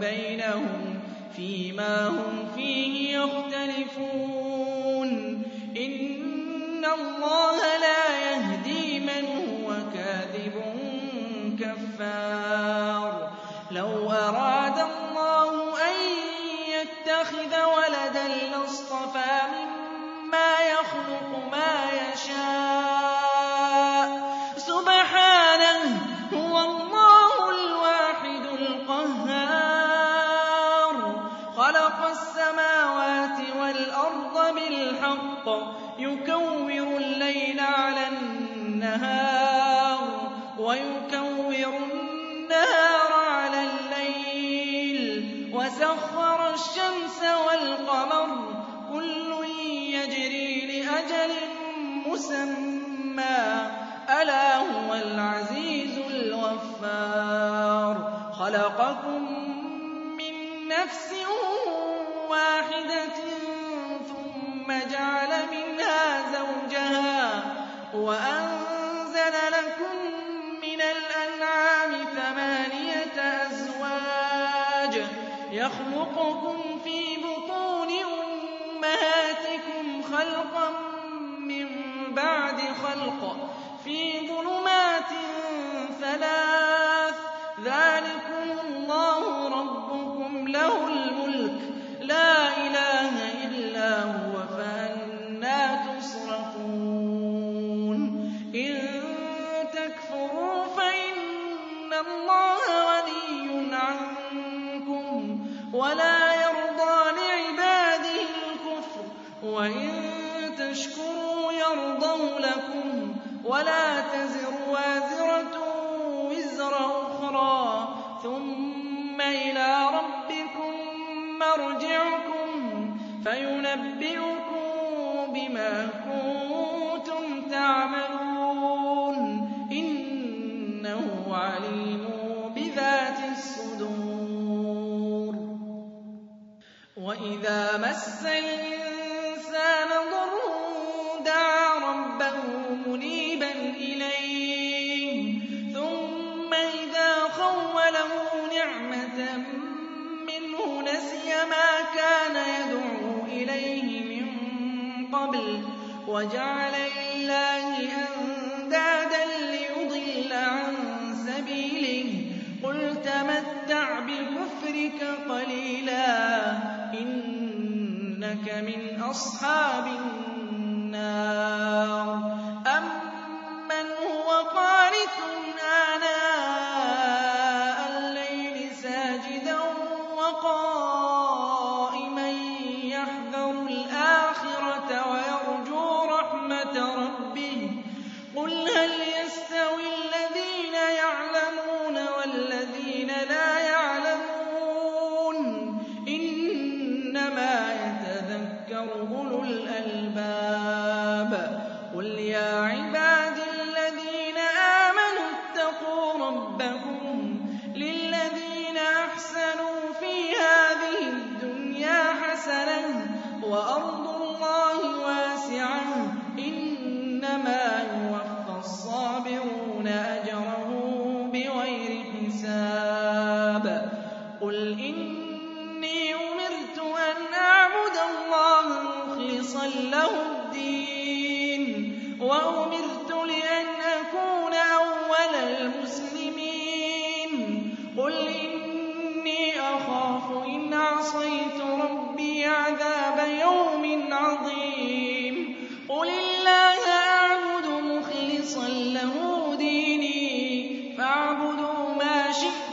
بينهم فيما هم فيه يختلفون إن الله لا يهدي من هو كاذب كفار لو أراد يُكَوِّرُ النَّهَارَ عَلَى اللَّيْلِ وَسَخَّرَ الشَّمْسَ وَالْقَمَرَ كُلٌّ يَجْرِي لِأَجَلٍ مُّسَمًّى ۗ. أَلَا هُوَ الْعَزِيزُ الْغَفَّارُ. خَلَقَكُم مِّن نَّفْسٍ وَاحِدَةٍ ثُمَّ جَعَلَ مِنْهَا زَوْجَهَا وَأَنزَلَ يَخْلُقُكُمْ فِي بُطُونِ أُمَّهَاتِكُمْ خَلْقًا بِمَا كُنتُمْ تَعْمَلُونَ إِنَّهُ عَلِيمٌ بِذَاتِ الصُّدُورِ. وَإِذَا مَسَّ الْإِنسَانَ وَجَعَلَ لِلَّهِ أَندَادًا لِّيُضِلَّ عَن سَبِيلِهِ ۗ. قُلْ تَمَتَّعْ بِكُفْرِكَ قَلِيلًا ۖ إِنَّكَ مِنْ أَصْحَابِ النَّارِ. شئت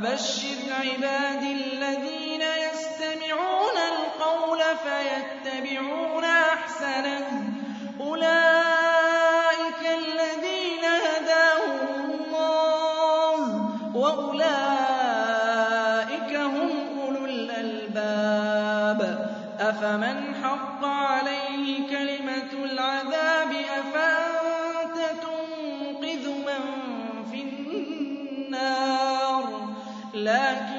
فَبَشِّرْ عِبَادِي الَّذِينَ يَسْتَمِعُونَ الْقَوْلَ فَيَتَّبِعُونَ أَحْسَنَهُ ۚ. أُولَٰئِكَ الَّذِينَ هَدَاهُمُ اللَّهُ ۖ وَأُولَٰئِكَ هُمْ أُولُو الْأَلْبَابِ. لَٰكِنِ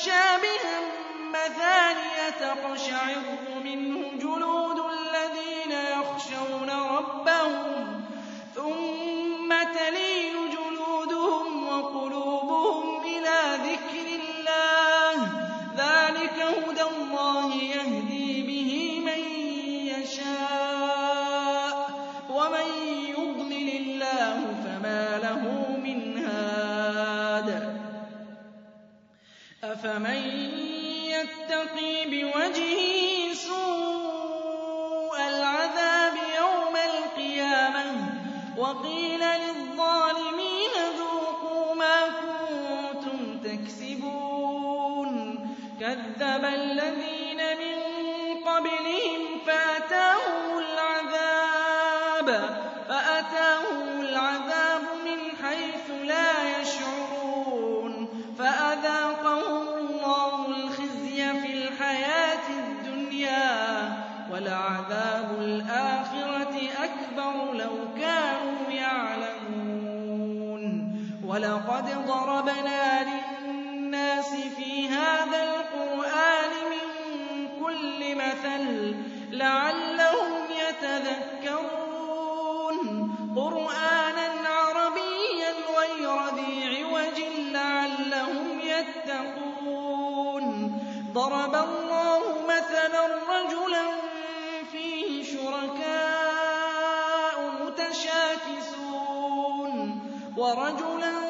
مُّتَشَابِهًا مَّثَانِيَ تَقْشَعِرُّ مِنْهُ جُلُودُ الَّذِينَ يَخْشَوْنَ رَبَّهُمْ ثُمَّ تَلِينُ جُلُودُهُمْ وَقُلُوبُهُمْ أَفَمَن يَتَّقِي بِوَجْهِهِ سُوءَ الْعَذَابِ يَوْمَ الْقِيَامَةِ ۚ وَقِيلَ لِلظَّالِمِينَ ذُوقُوا مَا كُنتُمْ تَكْسِبُونَ كَذَّبَ الَّذِينَ ضَرَبْنَا لِلنَّاسِ فِي هَٰذَا الْقُرْآنِ مِن كُلِّ مَثَلٍ لَّعَلَّهُمْ يَتَذَكَّرُونَ قُرْآنًا عَرَبِيًّا غَيْرَ ذِي عِوَجٍ لَّعَلَّهُمْ يَتَّقُونَ ضَرَبَ اللَّهُ مَثَلًا رَّجُلًا فِيهِ شُرَكَاءُ مُتَشَاكِسُونَ وَرَجُلًا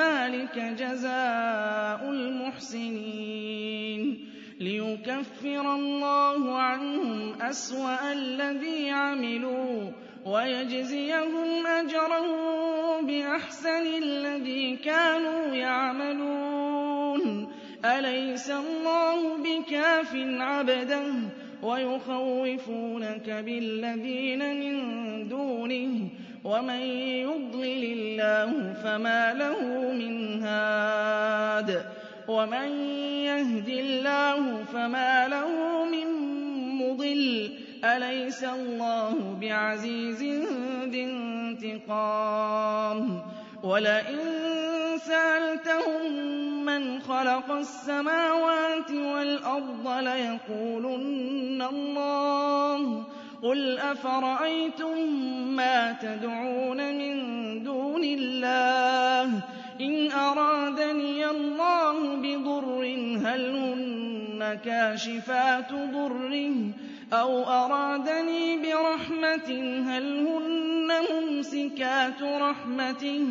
ذلك جزاء المحسنين ليكفر الله عنهم أسوأ الذي عملوا ويجزيهم أجرهم بأحسن الذي كانوا يعملون. أليس الله بكاف عبده ويخوفونك بالذين من دونه ومن يضلل الله فما له من هاد ومن يهد الله فما له من مضل أليس الله بعزيز ذي انتقام ولئن سألتهم من خلق السماوات والأرض ليقولن الله قُلْ أَفَرَأَيْتُم مَّا تَدْعُونَ مِن دُونِ اللَّهِ إِنْ أَرَادَنِيَ اللَّهُ بِضُرٍّ هَلْ هُنَّ كَاشِفَاتُ ضُرِّهِ أَوْ أَرَادَنِي بِرَحْمَةٍ هَلْ هُنَّ مُمْسِكَاتُ رَحْمَتِهِ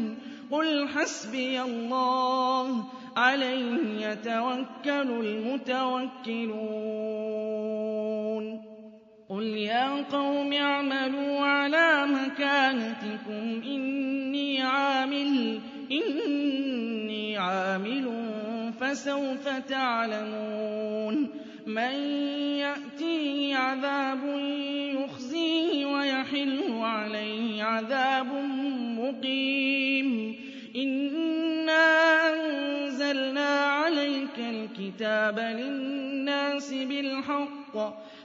قُلْ حَسْبِيَ اللَّهُ عَلَيْهِ يَتَوَكَّلُ الْمُتَوَكِّلُونَ قُلْ يَا قَوْمِ اعْمَلُوا عَلَىٰ مَكَانَتِكُمْ إِنِّي عَامِلٌ إِنِّي عَامِلٌ فَسَوْفَ تَعْلَمُونَ مَن يَأْتِيهِ عَذَابٌ يُخْزِيهِ وَيَحِلُّ عَلَيْهِ عَذَابٌ مُّقِيمٌ إِنَّا أَنزَلْنَا عَلَيْكَ الْكِتَابَ لِلنَّاسِ بِالْحَقِّ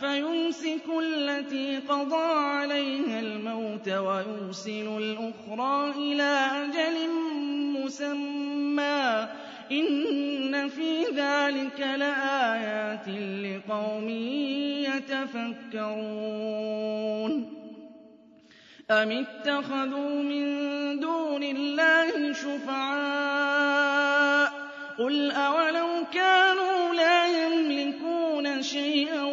فَيُمْسِكُ الَّتِي قَضَىٰ عَلَيْهَا الْمَوْتَ وَيُرْسِلُ الْأُخْرَىٰ إِلَىٰ أَجَلٍ مُّسَمًّى ۚ. إِنَّ فِي ذَٰلِكَ لَآيَاتٍ لِّقَوْمٍ يَتَفَكَّرُونَ. أَمِ اتَّخَذُوا مِن دُونِ اللَّهِ شُفَعَاءَ ۚ؟ قُلْ أَوَلَوْ كَانُوا لَا يَمْلِكُونَ شَيْئًا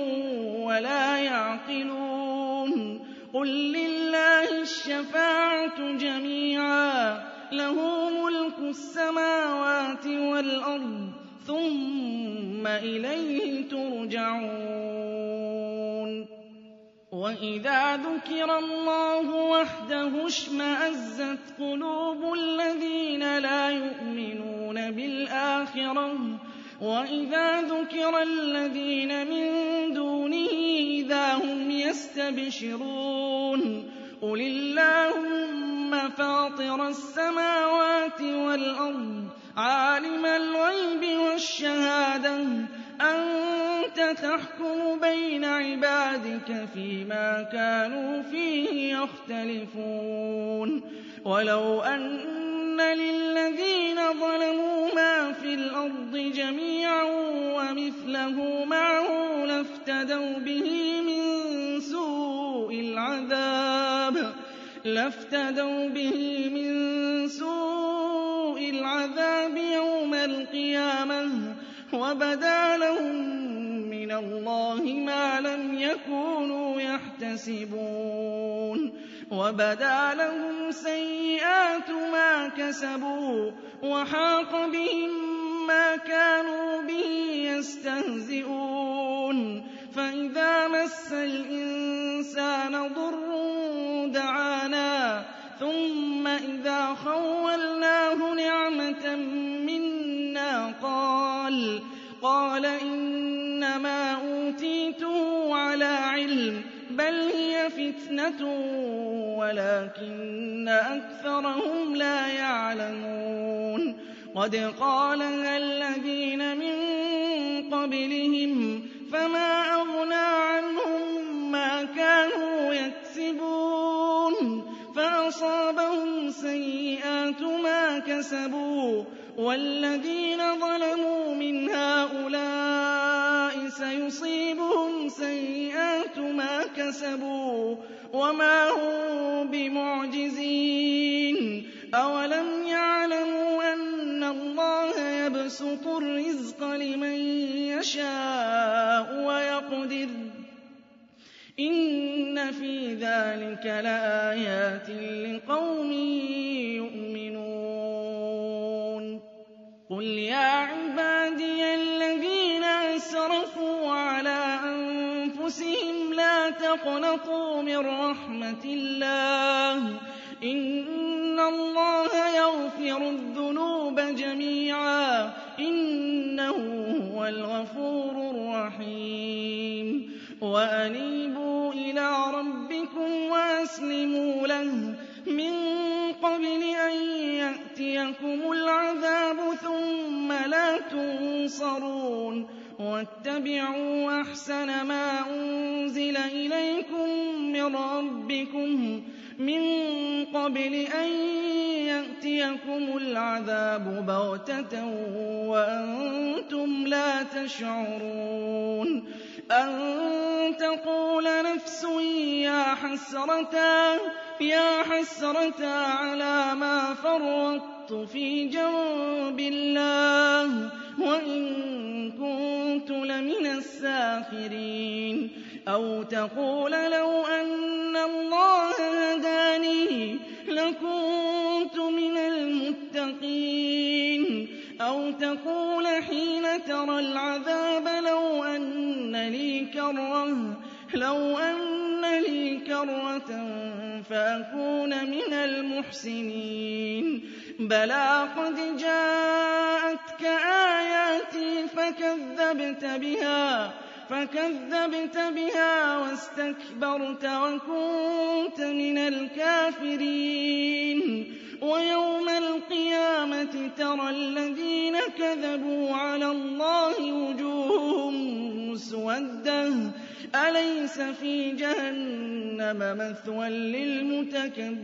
وَلَا يَعْقِلُونَ. قُل لِّلَّهِ الشَّفَاعَةُ جَمِيعًا ۖ لَّهُ مُلْكُ السَّمَاوَاتِ وَالْأَرْضِ ۖ ثُمَّ إِلَيْهِ تُرْجَعُونَ. وَإِذَا ذُكِرَ اللَّهُ وَحْدَهُ اشْمَأَزَّتْ قُلُوبُ الَّذِينَ لَا يُؤْمِنُونَ بِالْآخِرَةِ. وَإِذَا ذُكِرَ الَّذِينَ مِن دُونِهِ إِذَا هُمْ يَسْتَبْشِرُونَ قُلِ اللَّهُمَّ فَاطِرَ السَّمَاوَاتِ وَالْأَرْضِ عَالِمَ الْغَيْبِ وَالشَّهَادَةِ أَنتَ تَحْكُمُ بَيْنَ عِبَادِكَ فِيمَا كَانُوا فِيهِ يَخْتَلِفُونَ. وَلَوْ أَنَّ لِلَّذِينَ ظَلَمُوا مَا فِي الْأَرْضِ جَمِيعًا وَمِثْلَهُ مَعَهُ لَافْتَدَوْا بِهِ مِن سُوءِ الْعَذَابِ لَافْتَدَوْا بِهِ مِن سُوءِ الْعَذَابِ يَوْمَ الْقِيَامَةِ وَبَدَا لَهُم اللَّهِ مَا لَمْ يَكُونُوا يَحْتَسِبُونَ وَبَدَا لَهُمْ سَيِّئَاتُ مَا كَسَبُوا وَحَاقَ بِهِم مَّا كَانُوا بِهِ يَسْتَهْزِئُونَ فَإِذَا مَسَّ الْإِنسَانَ ضُرٌّ دَعَانَا ثُمَّ إِذَا خَوَّلْنَاهُ فِتْنَةٌ وَلَٰكِنَّ أَكْثَرَهُمْ لَا يَعْلَمُونَ. قَدْ قَالَهَا الَّذِينَ مِن قَبْلِهِمْ فَمَا أَغْنَىٰ عَنْهُم مَّا كَانُوا يَكْسِبُونَ. فَأَصَابَهُمْ سَيِّئَاتُ مَا كَسَبُوا. وَالَّذِينَ ظَلَمُوا مِنْ هَٰؤُلَاءِ سَيُصِيبُهُمْ سَيِّئَاتُ مَا كَسَبُوا وَمَا هُم بِمُعْجِزِينَ أَوَلَمْ يَعْلَمُوا أَنَّ اللَّهَ يَبْسُطُ الرِّزْقَ لِمَن يَشَاءُ وَيَقْدِرُ ۚ إِنَّ فِي ذَٰلِكَ لَآيَاتٍ لِّقَوْمٍ يُؤْمِنُونَ قُلْ يَا أَنفُسِهِمْ لَا تَقْنَطُوا مِن رَّحْمَةِ اللَّهِ ۚ إِنَّ اللَّهَ يَغْفِرُ الذُّنُوبَ جَمِيعًا ۚ إِنَّهُ هُوَ الْغَفُورُ الرَّحِيمُ وَأَنِيبُوا إِلَىٰ رَبِّكُمْ وَأَسْلِمُوا لَهُ مِن قَبْلِ أَن يَأْتِيَكُمُ الْعَذَابُ ثُمَّ لَا تُنصَرُونَ وَاتَّبِعُوا أَحْسَنَ مَا أُنزِلَ إِلَيْكُم مِّن رَّبِّكُم مِّن قَبْلِ أَن يَأْتِيَكُمُ الْعَذَابُ بَغْتَةً وَأَنتُمْ لَا تَشْعُرُونَ أَن تَقُولَ نَفْسٌ يَا حَسْرَتَا عَلَىٰ مَا فَرَّطتُ فِي جَنبِ اللَّهِ وَإِن كُنتُ لَمِنَ السَّاخِرِينَ أَوْ تَقُولَ لَوْ أَنَّ اللَّهَ هَدَانِي لَكُنتُ مِنَ الْمُتَّقِينَ. أَوْ تَقُولَ حِينَ تَرَى الْعَذَابَ لَوْ أَنَّ لِي كَرَّةً فَأَكُونَ مِنَ الْمُحْسِنِينَ. بَلَىٰ قَدْ جَاءَتْكَ آيَاتِي فَكَذَّبْتَ بِهَا وَاسْتَكْبَرْتَ وَكُنتَ مِنَ الْكَافِرِينَ وَيَوْمَ الْقِيَامَةِ تَرَى الَّذِينَ كَذَبُوا عَلَى اللَّهِ وُجُوهُهُم مُّسْوَدَّةٌ ۚ أَلَيْسَ فِي جَهَنَّمَ مَثْوًى لِّلْمُتَكَبِّرِينَ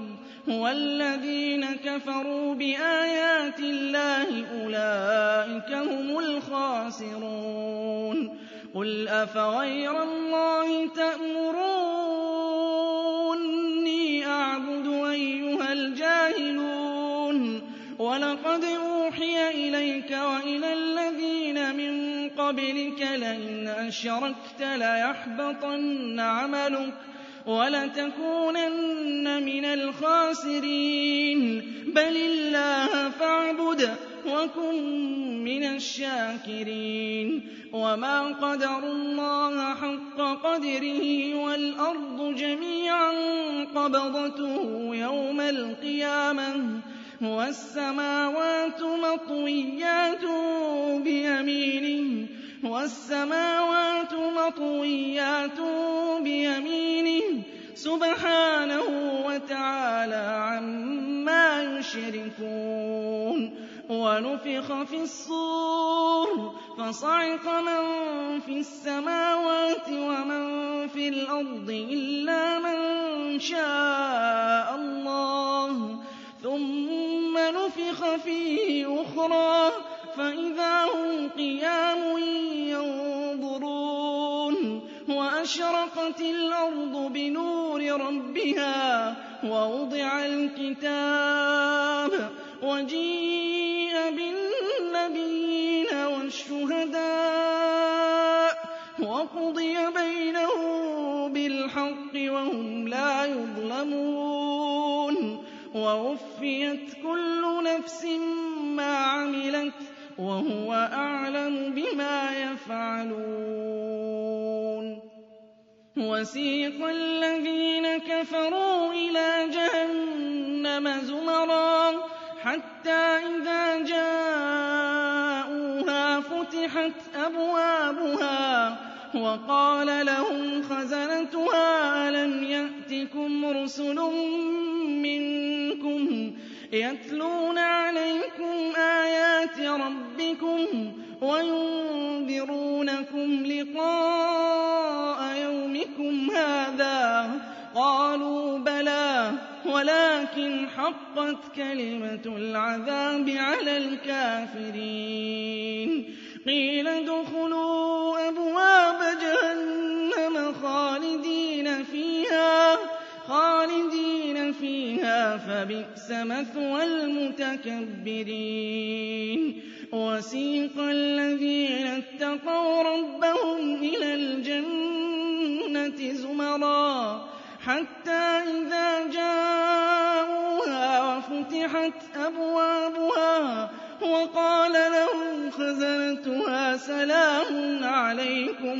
ۗ وَالَّذِينَ كَفَرُوا بِآيَاتِ اللَّهِ أُولَٰئِكَ هُمُ الْخَاسِرُونَ. قُلْ أَفَغَيْرَ اللَّهِ تَأْمُرُونِّي أَعْبُدُ أَيُّهَا الْجَاهِلُونَ. وَلَقَدْ أُوحِيَ إِلَيْكَ وَإِلَى الَّذِينَ مِن قَبْلِكَ لَئِنْ أَشْرَكْتَ لَيَحْبَطَنَّ عَمَلُكَ. وَلَتَكُونَنَّ مِنَ الْخَاسِرِينَ. بَلِ اللَّهَ فَاعْبُدْ وَكُن مِّنَ الشَّاكِرِينَ. وَمَا قَدَرُوا اللَّهَ حَقَّ قَدْرِهِ وَالْأَرْضُ جَمِيعًا قَبْضَتُهُ يَوْمَ الْقِيَامَةِ. وَالسَّمَاوَاتُ مَطْوِيَّاتٌ بِيَمِينِهِ وَالسَّمَاوَاتُ مَطْوِيَّاتٌ بِيَمِينِهِ سُبْحَانَهُ وَتَعَالَىٰ عَمَّا يُشْرِكُونَ وَنُفِخَ فِي الصُّورِ فَصَعِقَ مَن فِي السَّمَاوَاتِ وَمَن فِي الْأَرْضِ إِلَّا مَن شَاءَ اللَّهُ ثُمَّ نُفِخَ فِيهِ أُخْرَىٰ فَإِذَا هُمْ قِيَامٌ يَنظُرُونَ وَأَشْرَقَتِ الْأَرْضُ بِنُورِ رَبِّهَا وَوُضِعَ الْكِتَابُ وَجِيءَ بِالنَّبِيِّينَ وَالشُّهَدَاءِ وَقُضِيَ بَيْنَهُم بِالْحَقِّ وَهُمْ لَا يُظْلَمُونَ وَوُفِّيَتْ كُلُّ نَفْسٍ مَّا عَمِلَتْ وَهُوَ أَعْلَمُ بِمَا يَفْعَلُونَ. وَسِيقَ الَّذِينَ كَفَرُوا إِلَىٰ جَهَنَّمَ زُمَرًا حَتَّىٰ إِذَا جَاءُوهَا فُتِحَتْ أَبْوَابُهَا وَقَالَ لَهُمْ خَزَنَتُهَا أَلَمْ يَأْتِكُمْ رُسُلٌ مِّنكُمْ يَتْلُونَ عَلَيْكُمْ آيَاتِ رَبِّكُمْ وَيُنذِرُونَكُمْ لِقَاءَ يَوْمِكُمْ هَٰذَا ۚ. قَالُوا بَلَىٰ وَلَٰكِنْ حَقَّتْ كَلِمَةُ الْعَذَابِ عَلَى الْكَافِرِينَ. قِيلَ ادْخُلُوا أَبْوَابَ جَهَنَّمَ خَالِدِينَ فِيهَا فَبِئْسَ مَثْوَى الْمُتَكَبِّرِينَ. وَسِيقَ الَّذِينَ اتَّقَوْا رَبَّهُمْ إِلَى الْجَنَّةِ زُمَرًا حَتَّىٰ إِذَا جَاءُوهَا وَفُتِحَتْ أَبْوَابُهَا وَقَالَ لَهُمْ خَزَنَتُهَا سَلَامٌ عَلَيْكُمْ